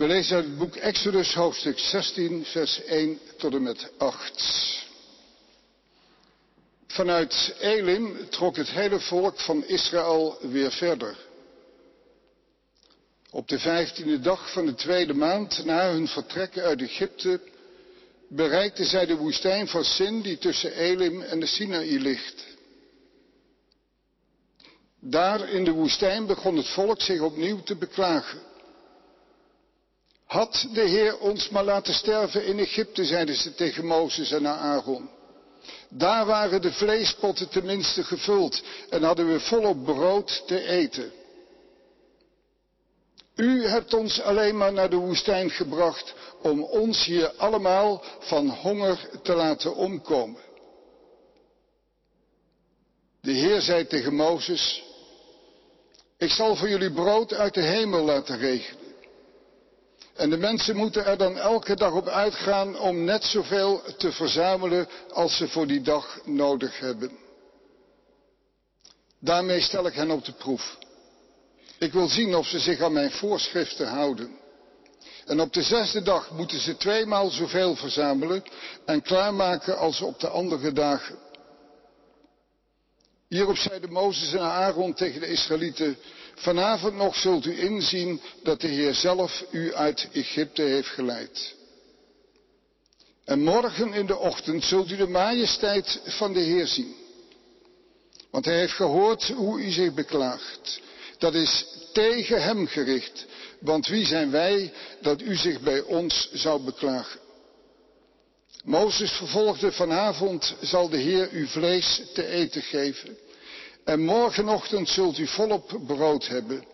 We lezen uit het boek Exodus hoofdstuk 16, vers 1 tot en met 8. Vanuit Elim trok het hele volk van Israël weer verder. Op de vijftiende dag van de tweede maand na hun vertrek uit Egypte bereikten zij de woestijn van Sin die tussen Elim en de Sinaï ligt. Daar in de woestijn begon het volk zich opnieuw te beklagen. Had de Heer ons maar laten sterven in Egypte, zeiden ze tegen Mozes en Aaron. Daar waren de vleespotten tenminste gevuld en hadden we volop brood te eten. U hebt ons alleen maar naar de woestijn gebracht om ons hier allemaal van honger te laten omkomen. De Heer zei tegen Mozes, ik zal voor jullie brood uit de hemel laten regenen. En de mensen moeten er dan elke dag op uitgaan om net zoveel te verzamelen als ze voor die dag nodig hebben. Daarmee stel ik hen op de proef. Ik wil zien of ze zich aan mijn voorschriften houden. En op de zesde dag moeten ze tweemaal zoveel verzamelen en klaarmaken als op de andere dagen. Hierop zeiden Mozes en Aaron tegen de Israëlieten, vanavond nog zult u inzien dat de Heer zelf u uit Egypte heeft geleid. En morgen in de ochtend zult u de majesteit van de Heer zien. Want hij heeft gehoord hoe u zich beklaagt. Dat is tegen hem gericht. Want wie zijn wij dat u zich bij ons zou beklagen? Mozes vervolgde vanavond zal de Heer u vlees te eten geven. En morgenochtend zult u volop brood hebben,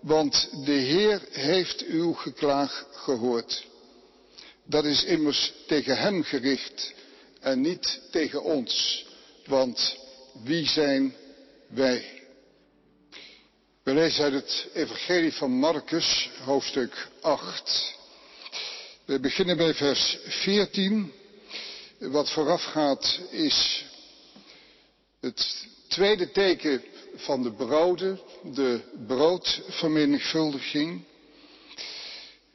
want de Heer heeft uw geklaag gehoord. Dat is immers tegen hem gericht en niet tegen ons, want wie zijn wij? We lezen uit het Evangelie van Marcus, hoofdstuk 8. We beginnen bij vers 14. Wat voorafgaat is het tweede teken van de broden, de broodvermenigvuldiging.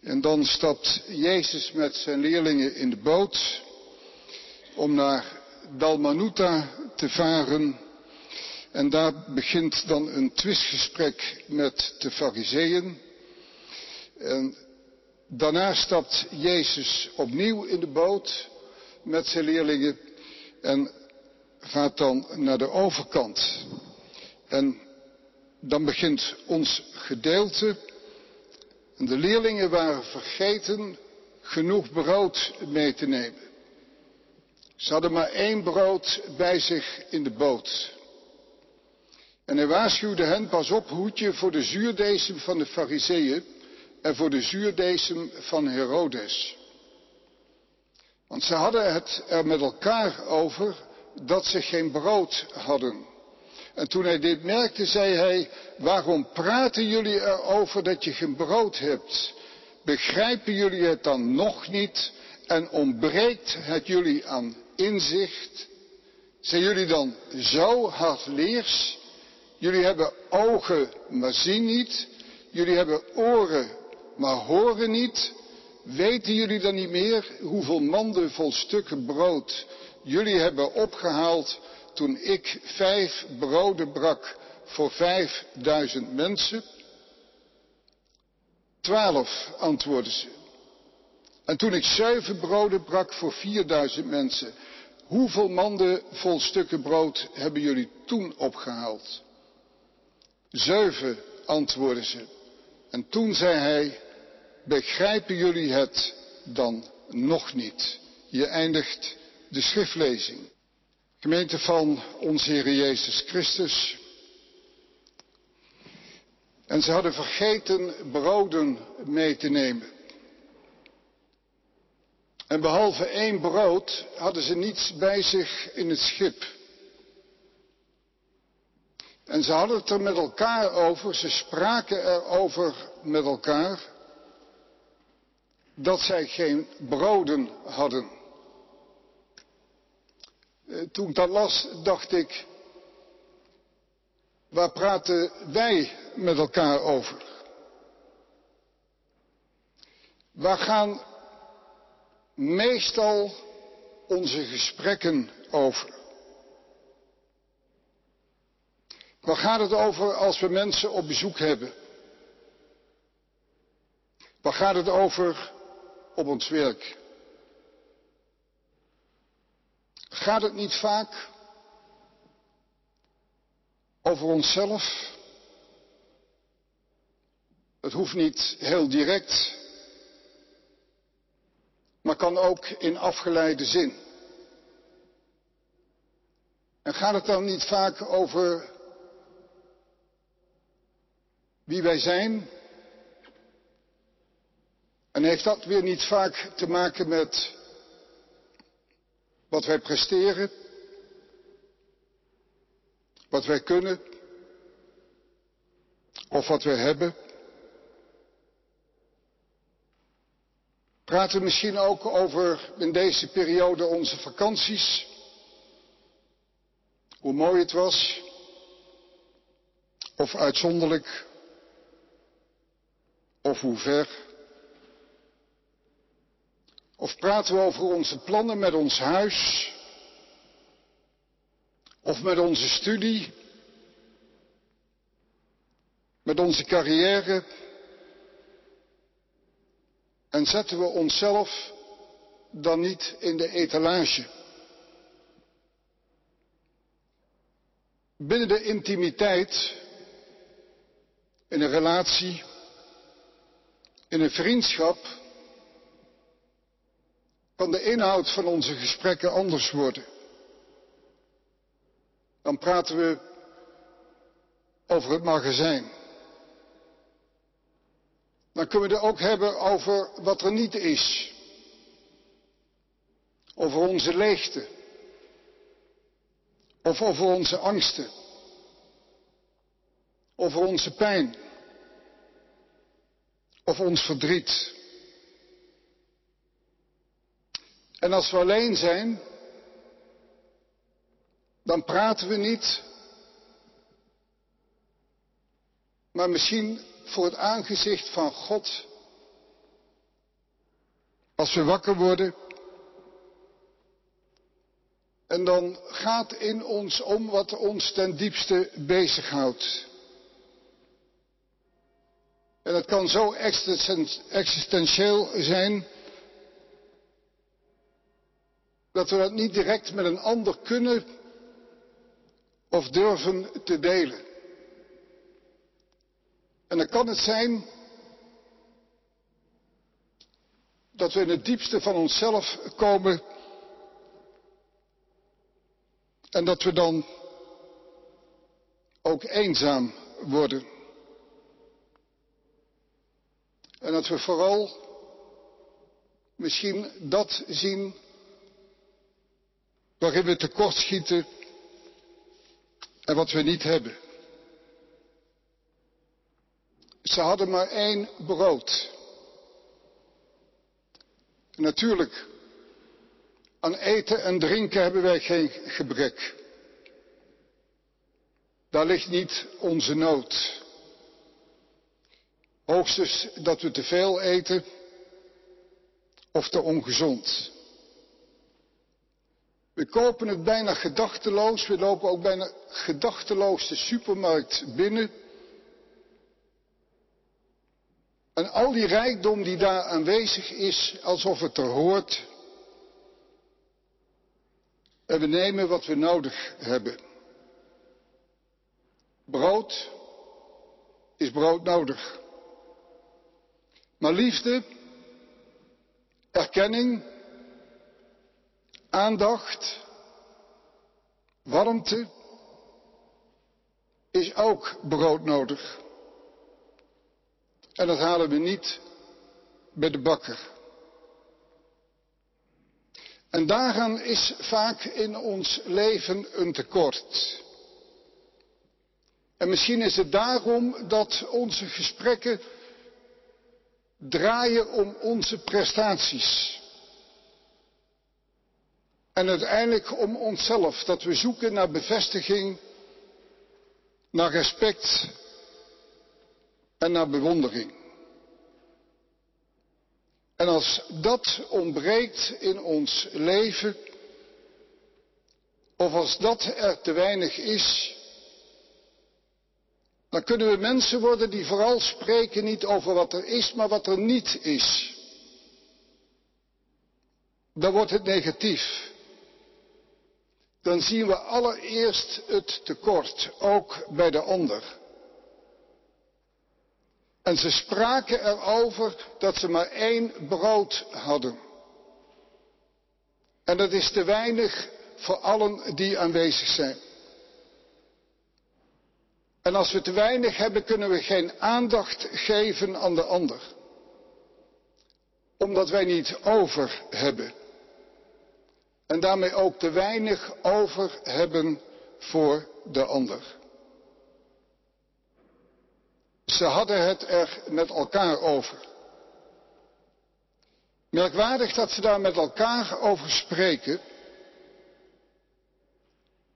En dan stapt Jezus met zijn leerlingen in de boot om naar Dalmanuta te varen. En daar begint dan een twistgesprek met de fariseeën. En daarna stapt Jezus opnieuw in de boot met zijn leerlingen en gaat dan naar de overkant. En dan begint ons gedeelte. En de leerlingen waren vergeten genoeg brood mee te nemen. Ze hadden maar één brood bij zich in de boot. En hij waarschuwde hen, pas op, hoedje voor de zuurdesem van de fariseeën en voor de zuurdesem van Herodes. Want ze hadden het er met elkaar over dat ze geen brood hadden. En toen hij dit merkte, zei hij, waarom praten jullie erover dat je geen brood hebt? Begrijpen jullie het dan nog niet en ontbreekt het jullie aan inzicht? Zijn jullie dan zo hardleers? Jullie hebben ogen, maar zien niet. Jullie hebben oren, maar horen niet. Weten jullie dan niet meer hoeveel manden vol stukken brood jullie hebben opgehaald toen ik vijf broden brak voor vijfduizend mensen? Twaalf, antwoordden ze. En toen ik zeven broden brak voor vierduizend mensen, hoeveel manden vol stukken brood hebben jullie toen opgehaald? Zeven, antwoordden ze. En toen zei hij, begrijpen jullie het dan nog niet? Je eindigt de schriftlezing. Gemeente van onze Heer Jezus Christus. En ze hadden vergeten broden mee te nemen. En behalve één brood hadden ze niets bij zich in het schip. En ze hadden het er met elkaar over, ze spraken erover met elkaar, dat zij geen broden hadden. Eh, toen ik dat las, dacht ik, waar praten wij met elkaar over? Waar gaan meestal onze gesprekken over? Waar gaat het over als we mensen op bezoek hebben? Waar gaat het over op ons werk? Gaat het niet vaak over onszelf? Het hoeft niet heel direct, maar kan ook in afgeleide zin. En gaat het dan niet vaak over wie wij zijn? En heeft dat weer niet vaak te maken met wat wij presteren, wat wij kunnen of wat wij hebben? Praten misschien ook over in deze periode onze vakanties? Hoe mooi het was? Of uitzonderlijk? Of hoe ver? Of praten we over onze plannen met ons huis? Of met onze studie? Met onze carrière? En zetten we onszelf dan niet in de etalage? Binnen de intimiteit, in een relatie, in een vriendschap, kan de inhoud van onze gesprekken anders worden. Dan praten we over het magazijn. Dan kunnen we het ook hebben over wat er niet is. Over onze leegte. Of over onze angsten. Over onze pijn. Of ons verdriet. En als we alleen zijn, dan praten we niet, maar misschien voor het aangezicht van God. Als we wakker worden. En dan gaat in ons om wat ons ten diepste bezighoudt. En het kan zo existentieel zijn dat we dat niet direct met een ander kunnen of durven te delen. En dan kan het zijn dat we in het diepste van onszelf komen en dat we dan ook eenzaam worden. En dat we vooral misschien dat zien waarin we tekortschieten en wat we niet hebben. Ze hadden maar één brood. Natuurlijk, aan eten en drinken hebben wij geen gebrek. Daar ligt niet onze nood. Hoogstens dat we te veel eten of te ongezond. We kopen het bijna gedachteloos, we lopen ook bijna gedachteloos de supermarkt binnen. En al die rijkdom die daar aanwezig is, alsof het er hoort. En we nemen wat we nodig hebben. Brood is brood nodig. Maar liefde, erkenning, aandacht, warmte is ook brood nodig. En dat halen we niet bij de bakker. En daaraan is vaak in ons leven een tekort. En misschien is het daarom dat onze gesprekken draaien om onze prestaties. En uiteindelijk om onszelf, dat we zoeken naar bevestiging, naar respect en naar bewondering. En als dat ontbreekt in ons leven, of als dat er te weinig is, dan kunnen we mensen worden die vooral spreken niet over wat er is, maar wat er niet is. Dan wordt het negatief. Dan zien we allereerst het tekort, ook bij de ander. En ze spraken erover dat ze maar één brood hadden. En dat is te weinig voor allen die aanwezig zijn. En als we te weinig hebben, kunnen we geen aandacht geven aan de ander. Omdat wij niet over hebben. En daarmee ook te weinig over hebben voor de ander. Ze hadden het er met elkaar over. Merkwaardig dat ze daar met elkaar over spreken.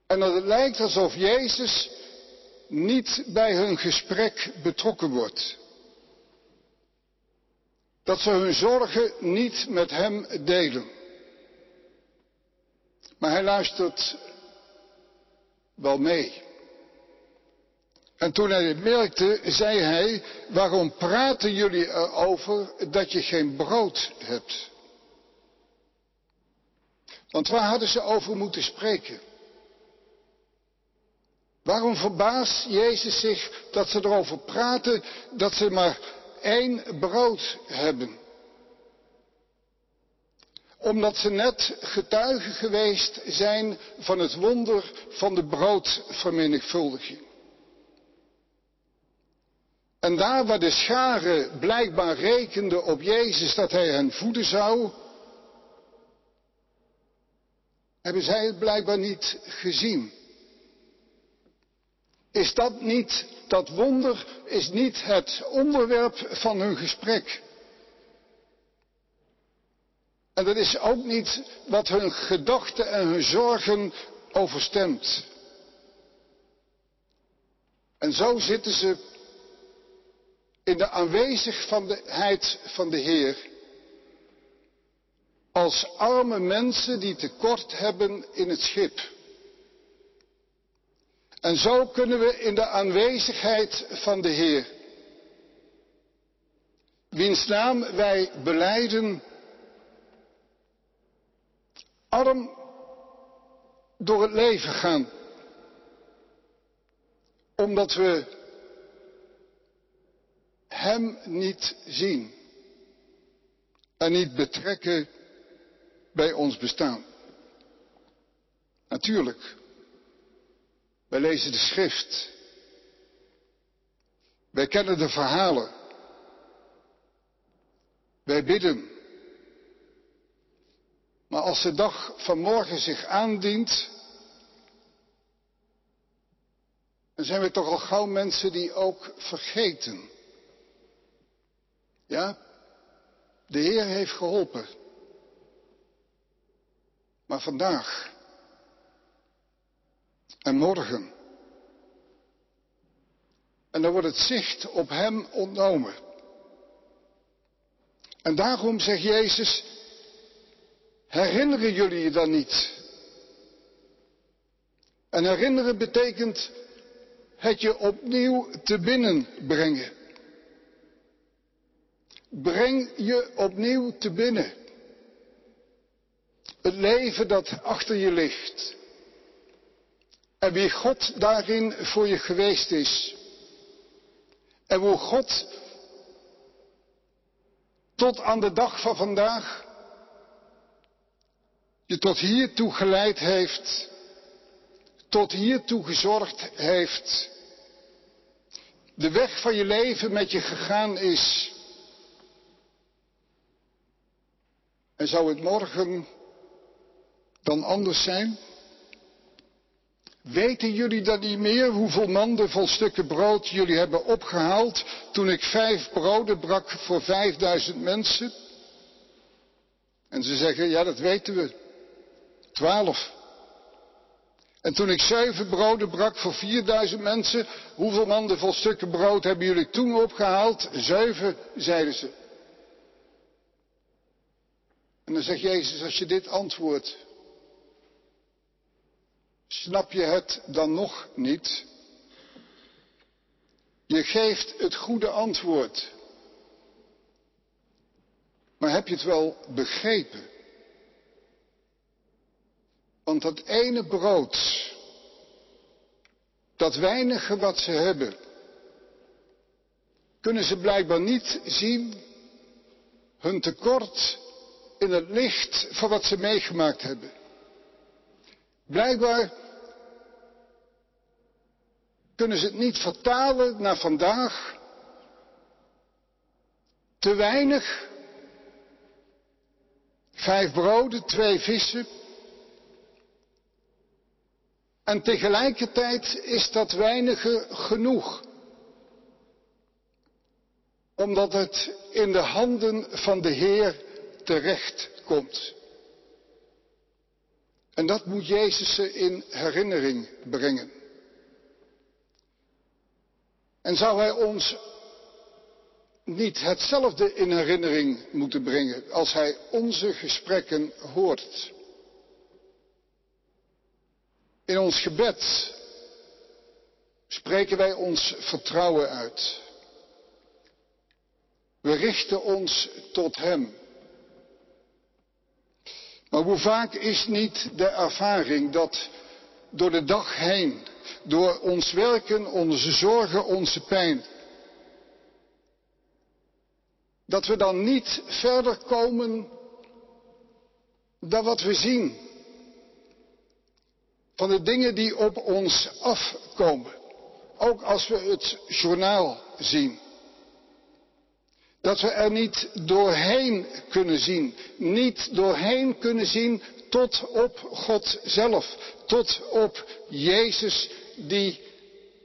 En dat het lijkt alsof Jezus niet bij hun gesprek betrokken wordt. Dat ze hun zorgen niet met hem delen. Maar hij luistert wel mee. En toen hij het merkte, zei hij, waarom praten jullie erover dat je geen brood hebt? Want waar hadden ze over moeten spreken? Waarom verbaast Jezus zich dat ze erover praten dat ze maar één brood hebben? Omdat ze net getuigen geweest zijn van het wonder van de broodvermenigvuldiging. En daar waar de schare blijkbaar rekende op Jezus dat hij hen voeden zou, hebben zij het blijkbaar niet gezien. Is dat niet, dat wonder is niet het onderwerp van hun gesprek. En dat is ook niet wat hun gedachten en hun zorgen overstemt. En zo zitten ze in de aanwezigheid van de Heer als arme mensen die tekort hebben in het schip. En zo kunnen we in de aanwezigheid van de Heer, wiens naam wij beleiden, arm door het leven gaan. Omdat we Hem niet zien en niet betrekken bij ons bestaan. Natuurlijk, wij lezen de schrift. Wij kennen de verhalen. Wij bidden. Maar als de dag van morgen zich aandient, dan zijn we toch al gauw mensen die ook vergeten. Ja, de Heer heeft geholpen. Maar vandaag en morgen. En dan wordt het zicht op Hem ontnomen. En daarom zegt Jezus, herinneren jullie je dan niet? En herinneren betekent het je opnieuw te binnen brengen. Breng je opnieuw te binnen. Het leven dat achter je ligt. En wie God daarin voor je geweest is. En hoe God tot aan de dag van vandaag je tot hiertoe geleid heeft, tot hiertoe gezorgd heeft, de weg van je leven met je gegaan is. En zou het morgen dan anders zijn? Weten jullie dan niet meer hoeveel manden vol stukken brood jullie hebben opgehaald toen ik vijf broden brak voor vijfduizend mensen? En ze zeggen, ja dat weten we. Twaalf. En toen ik zeven broden brak voor vierduizend mensen, hoeveel manden vol stukken brood hebben jullie toen opgehaald? Zeven, zeiden ze. En dan zegt Jezus, als je dit antwoordt, snap je het dan nog niet? Je geeft het goede antwoord. Maar heb je het wel begrepen? Want dat ene brood, dat weinige wat ze hebben, kunnen ze blijkbaar niet zien hun tekort in het licht van wat ze meegemaakt hebben. Blijkbaar kunnen ze het niet vertalen naar vandaag. Te weinig. Vijf broden, twee vissen. En tegelijkertijd is dat weinige genoeg. Omdat het in de handen van de Heer terecht komt. En dat moet Jezus ze in herinnering brengen. En zou Hij ons niet hetzelfde in herinnering moeten brengen als Hij onze gesprekken hoort? In ons gebed spreken wij ons vertrouwen uit. We richten ons tot Hem. Maar hoe vaak is niet de ervaring dat door de dag heen, door ons werken, onze zorgen, onze pijn, dat we dan niet verder komen dan wat we zien. Van de dingen die op ons afkomen. Ook als we het journaal zien. Dat we er niet doorheen kunnen zien. Niet doorheen kunnen zien tot op God zelf. Tot op Jezus die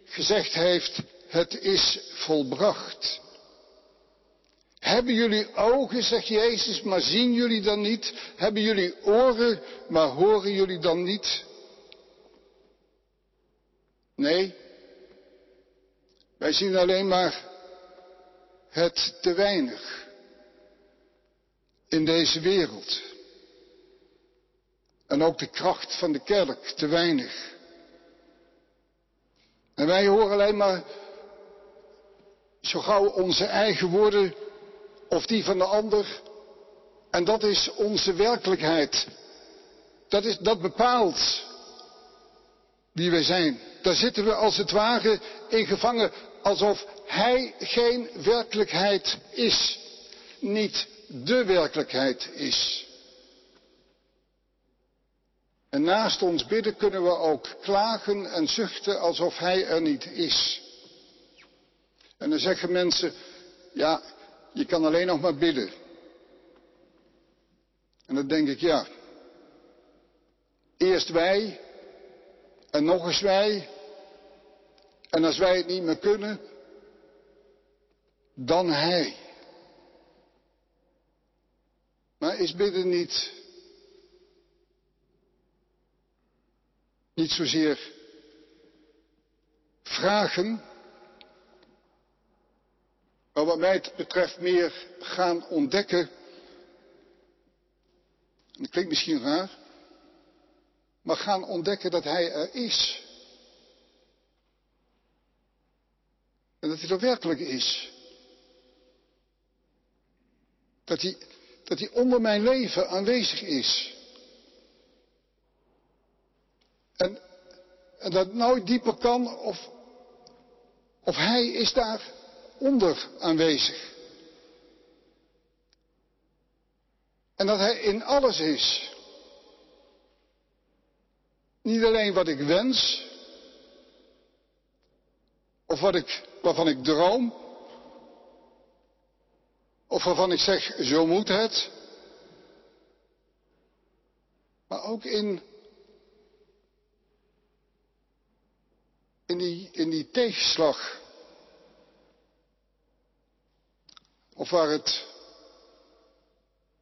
gezegd heeft, het is volbracht. Hebben jullie ogen, zegt Jezus, maar zien jullie dan niet? Hebben jullie oren, maar horen jullie dan niet? Nee, wij zien alleen maar het te weinig in deze wereld. En ook de kracht van de kerk te weinig. En wij horen alleen maar zo gauw onze eigen woorden of die van de ander. En dat is onze werkelijkheid. Dat, is, dat bepaalt wie wij zijn. Daar zitten we als het ware in gevangen alsof Hij geen werkelijkheid is, niet de werkelijkheid is. En naast ons bidden kunnen we ook klagen en zuchten alsof Hij er niet is. En dan zeggen mensen, ja, je kan alleen nog maar bidden. En dan denk ik, ja, eerst wij en nog eens wij en als wij het niet meer kunnen, dan Hij. Maar is bidden niet, niet zozeer vragen, maar wat mij betreft meer gaan ontdekken. Dat klinkt misschien raar, maar gaan ontdekken dat Hij er is. En dat hij er werkelijk is. Dat hij, dat hij onder mijn leven aanwezig is. En, en dat het nooit dieper kan of, of hij is daar onder aanwezig. En dat hij in alles is. Niet alleen wat ik wens, of wat ik, waarvan ik droom. Of waarvan ik zeg, zo moet het. Maar ook in, in, die, in die tegenslag. Of waar het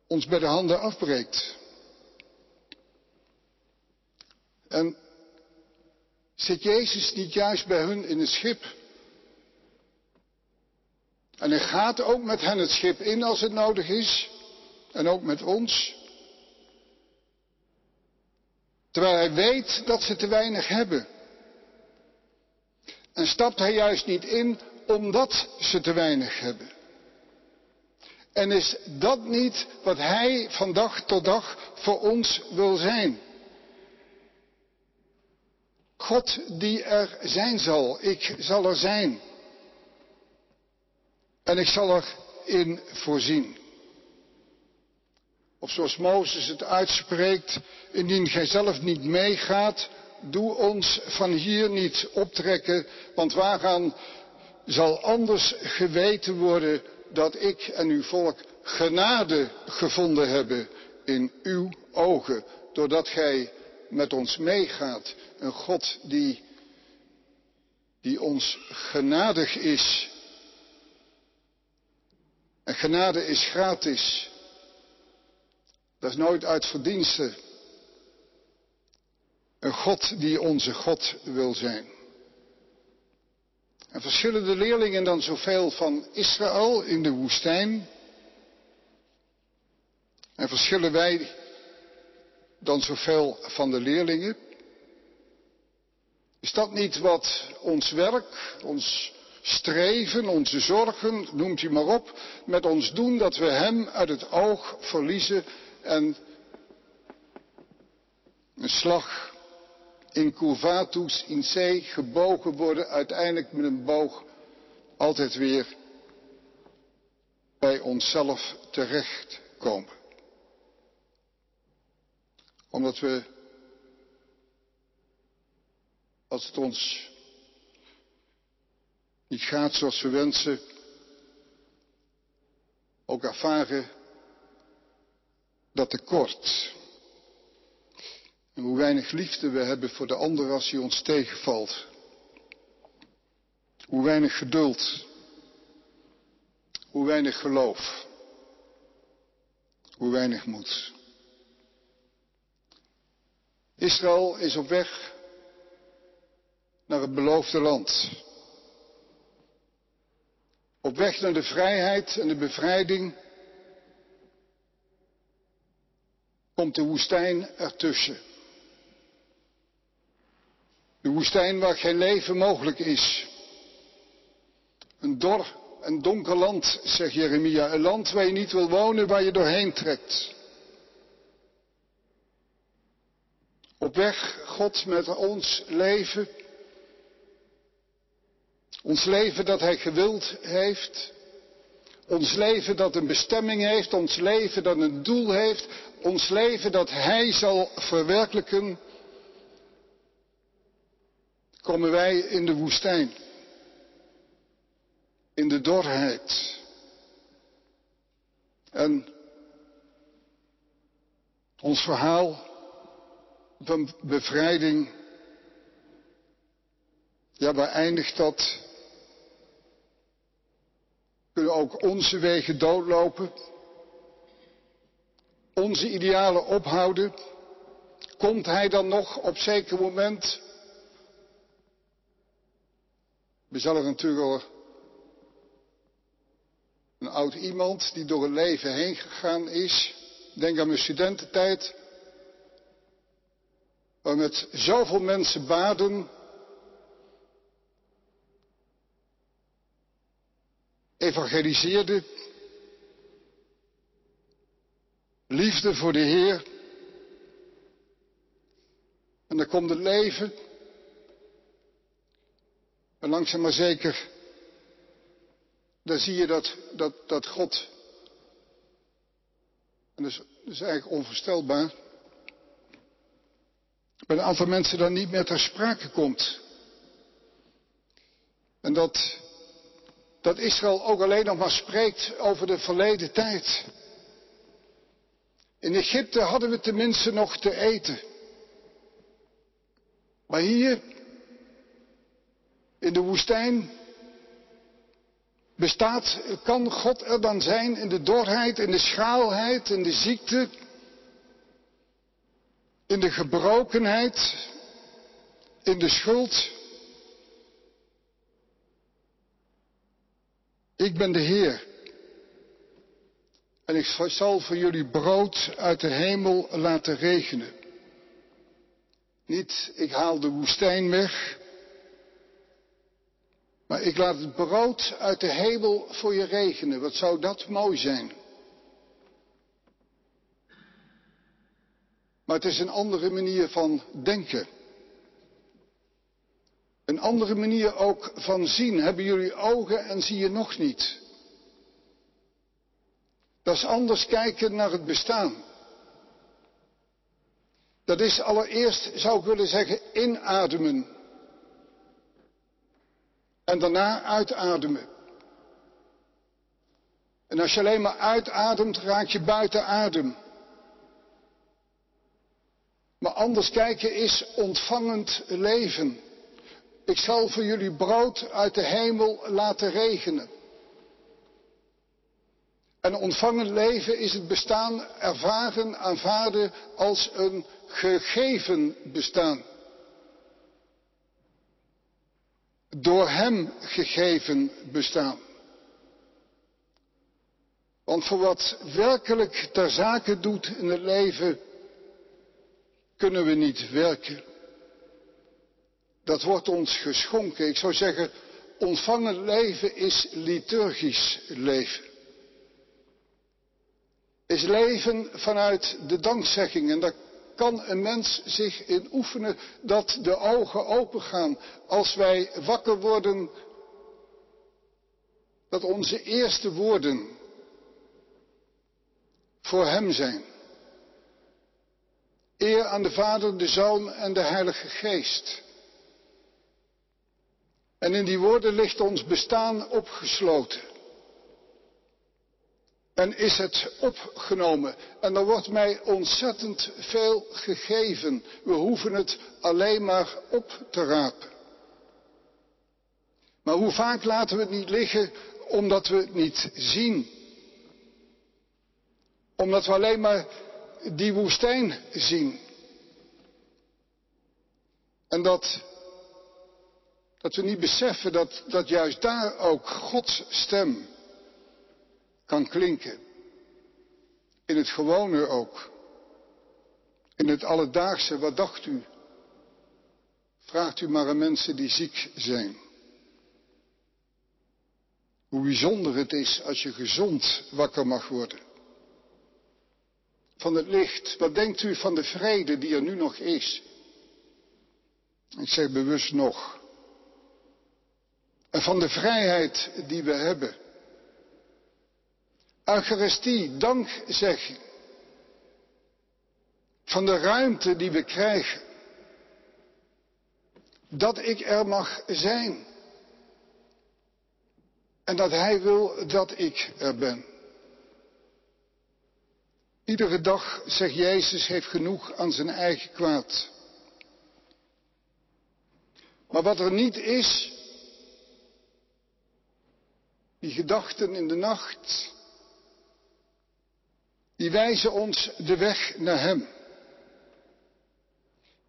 ons bij de handen afbreekt. En zit Jezus niet juist bij hun in het schip? En hij gaat ook met hen het schip in als het nodig is. En ook met ons. Terwijl hij weet dat ze te weinig hebben. En stapt hij juist niet in omdat ze te weinig hebben. En is dat niet wat hij van dag tot dag voor ons wil zijn? God die er zijn zal. Ik zal er zijn. En ik zal erin voorzien. Of zoals Mozes het uitspreekt, indien gij zelf niet meegaat, doe ons van hier niet optrekken, want waaraan zal anders geweten worden dat ik en uw volk genade gevonden hebben in uw ogen, doordat gij met ons meegaat. Een God die, die ons genadig is. En genade is gratis. Dat is nooit uit verdiensten. Een God die onze God wil zijn. En verschillen de leerlingen dan zoveel van Israël in de woestijn? En verschillen wij dan zoveel van de leerlingen? Is dat niet wat ons werk, ons streven, onze zorgen, noemt u maar op, met ons doen dat we Hem uit het oog verliezen en een slag in curvatus in zee gebogen worden, uiteindelijk met een boog altijd weer bij onszelf terechtkomen. Omdat we, als het ons niet gaat zoals we wensen, ook ervaren dat tekort. En hoe weinig liefde we hebben voor de ander als hij ons tegenvalt. Hoe weinig geduld. Hoe weinig geloof. Hoe weinig moed. Israël is op weg naar het beloofde land. Op weg naar de vrijheid en de bevrijding komt de woestijn ertussen. De woestijn waar geen leven mogelijk is. Een dor en donker land, zegt Jeremia. Een land waar je niet wil wonen, waar je doorheen trekt. Op weg, God, met ons leven. Ons leven dat Hij gewild heeft. Ons leven dat een bestemming heeft. Ons leven dat een doel heeft. Ons leven dat Hij zal verwerkelijken komen wij in de woestijn. In de dorheid. En ons verhaal van bevrijding, ja, waar eindigt dat? Kunnen ook onze wegen doodlopen? Onze idealen ophouden? Komt hij dan nog op zeker moment ben zelf natuurlijk een oud iemand die door het leven heen gegaan is. Denk aan mijn studententijd. Waar met zoveel mensen baden. Evangeliseerde. Liefde voor de Heer. En dan komt het leven. En langzaam maar zeker, dan zie je dat, dat, dat God, en dat is, dat is eigenlijk onvoorstelbaar, bij een aantal mensen dan niet meer ter sprake komt. En dat, dat Israël ook alleen nog maar spreekt over de verleden tijd. In Egypte hadden we tenminste nog te eten. Maar hier, in de woestijn bestaat, kan God er dan zijn in de dorheid, in de schaalheid, in de ziekte, in de gebrokenheid, in de schuld. Ik ben de Heer. En ik zal voor jullie brood uit de hemel laten regenen. Niet, ik haal de woestijn weg. Maar ik laat het brood uit de hemel voor je regenen. Wat zou dat mooi zijn? Maar het is een andere manier van denken. Een andere manier ook van zien. Hebben jullie ogen en zie je nog niet? Dat is anders kijken naar het bestaan. Dat is allereerst, zou ik willen zeggen, inademen. En daarna uitademen. En als je alleen maar uitademt, raak je buiten adem. Maar anders kijken is ontvangend leven. Ik zal voor jullie brood uit de hemel laten regenen. En ontvangen leven is het bestaan ervaren, aanvaarden als een gegeven bestaan. Door Hem gegeven bestaan. Want voor wat werkelijk ter zake doet in het leven, kunnen we niet werken. Dat wordt ons geschonken. Ik zou zeggen, ontvangen leven is liturgisch leven. Is leven vanuit de dankzegging. En daar kan een mens zich in oefenen dat de ogen opengaan. Als wij wakker worden, dat onze eerste woorden voor Hem zijn. Eer aan de Vader, de Zoon en de Heilige Geest. En in die woorden ligt ons bestaan opgesloten. En is het opgenomen. En er wordt mij ontzettend veel gegeven. We hoeven het alleen maar op te rapen. Maar hoe vaak laten we het niet liggen omdat we het niet zien? Omdat we alleen maar die woestijn zien. En dat, dat we niet beseffen dat, dat juist daar ook Gods stem kan klinken. In het gewone ook. In het alledaagse, wat dacht u? Vraagt u maar aan mensen die ziek zijn. Hoe bijzonder het is als je gezond wakker mag worden van het licht? Wat denkt u van de vrede die er nu nog is? Ik zeg bewust nog. En van de vrijheid die we hebben. Eucharistie, dankzegging. Van de ruimte die we krijgen. Dat ik er mag zijn. En dat Hij wil dat ik er ben. Iedere dag, zegt Jezus, heeft genoeg aan zijn eigen kwaad. Maar wat er niet is, die gedachten in de nacht, die wijzen ons de weg naar Hem.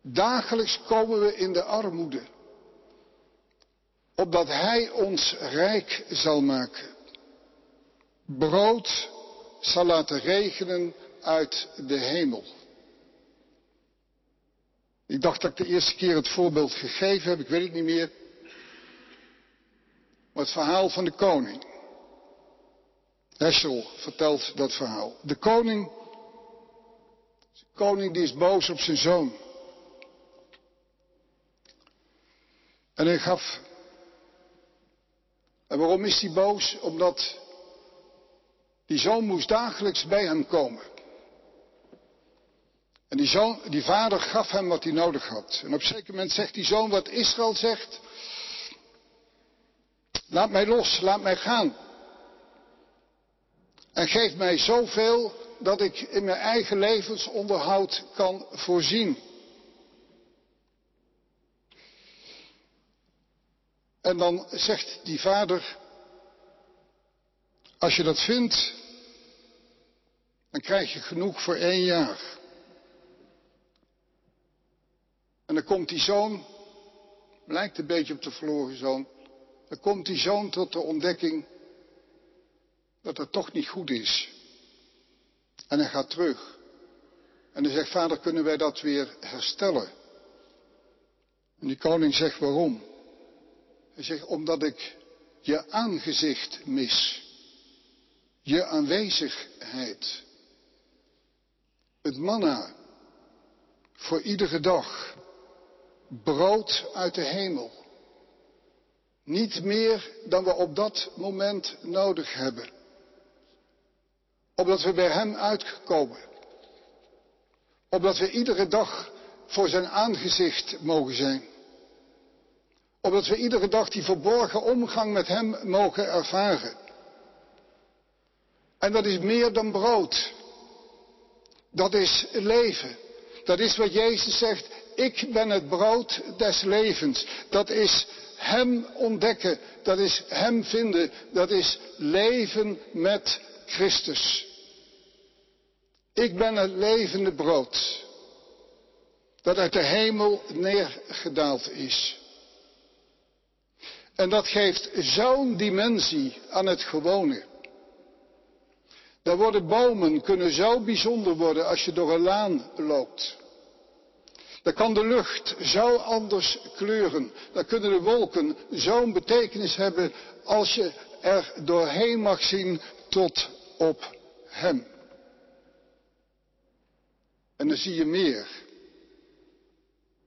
Dagelijks komen we in de armoede, opdat Hij ons rijk zal maken. Brood zal laten regenen uit de hemel. Ik dacht dat ik de eerste keer het voorbeeld gegeven heb, ik weet het niet meer. Maar het verhaal van de koning. Heschel vertelt dat verhaal. De koning, de koning die is boos op zijn zoon. En hij gaf. En waarom is hij boos? Omdat die zoon moest dagelijks bij hem komen. En die, zoon, die vader gaf hem wat hij nodig had. En op een zeker moment zegt die zoon wat Israël zegt. Laat mij los, laat mij gaan. En geef mij zoveel dat ik in mijn eigen levensonderhoud kan voorzien. En dan zegt die vader, als je dat vindt, dan krijg je genoeg voor één jaar. En dan komt die zoon, lijkt een beetje op de verloren zoon, dan komt die zoon tot de ontdekking dat het toch niet goed is. En hij gaat terug. En hij zegt, vader, kunnen wij dat weer herstellen? En die koning zegt waarom? Hij zegt omdat ik je aangezicht mis. Je aanwezigheid. Het manna voor iedere dag. Brood uit de hemel. Niet meer dan we op dat moment nodig hebben. Opdat we bij Hem uitgekomen. Opdat we iedere dag voor Zijn aangezicht mogen zijn. Opdat we iedere dag die verborgen omgang met Hem mogen ervaren. En dat is meer dan brood. Dat is leven. Dat is wat Jezus zegt. Ik ben het brood des levens. Dat is Hem ontdekken. Dat is Hem vinden. Dat is leven met Christus. Ik ben het levende brood. Dat uit de hemel neergedaald is. En dat geeft zo'n dimensie aan het gewone. Daar worden bomen kunnen zo bijzonder worden als je door een laan loopt. Dan kan de lucht zo anders kleuren. Dan kunnen de wolken zo'n betekenis hebben als je er doorheen mag zien tot op Hem. En dan zie je meer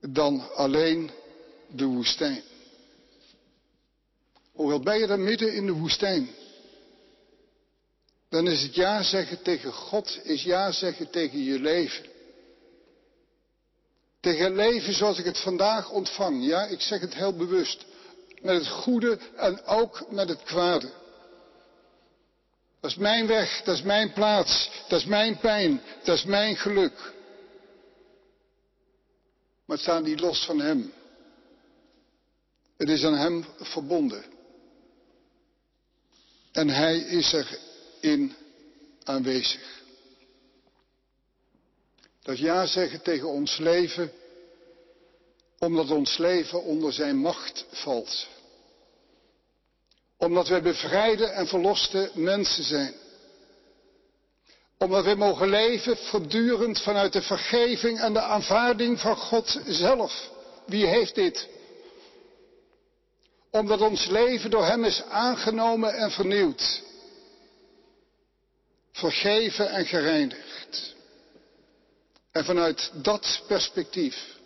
dan alleen de woestijn. Hoewel ben je dan midden in de woestijn, dan is het ja zeggen tegen God, is ja zeggen tegen je leven. Tegen het leven zoals ik het vandaag ontvang. Ja, ik zeg het heel bewust. Met het goede en ook met het kwade. Dat is mijn weg, dat is mijn plaats, dat is mijn pijn, dat is mijn geluk. Maar het staat niet los van Hem. Het is aan Hem verbonden. En Hij is erin aanwezig. Dat ja zeggen tegen ons leven, omdat ons leven onder Zijn macht valt. Omdat wij bevrijde en verloste mensen zijn. Omdat wij mogen leven voortdurend vanuit de vergeving en de aanvaarding van God zelf. Wie heeft dit? Omdat ons leven door Hem is aangenomen en vernieuwd. Vergeven en gereinigd. En vanuit dat perspectief,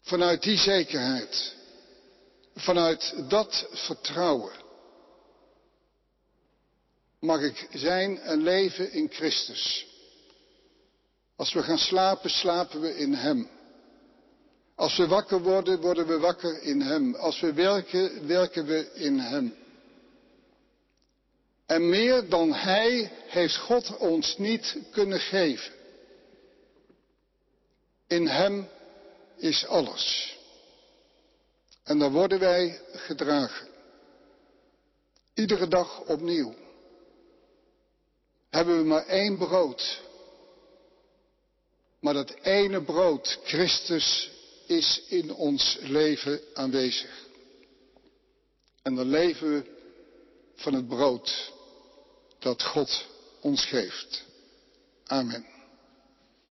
vanuit die zekerheid, vanuit dat vertrouwen, mag ik zijn en leven in Christus. Als we gaan slapen, slapen we in Hem. Als we wakker worden, worden we wakker in Hem. Als we werken, werken we in Hem. En meer dan Hij heeft God ons niet kunnen geven. In Hem is alles. En dan worden wij gedragen. Iedere dag opnieuw. Hebben we maar één brood. Maar dat ene brood, Christus, is in ons leven aanwezig. En dan leven we van het brood dat God ons geeft. Amen.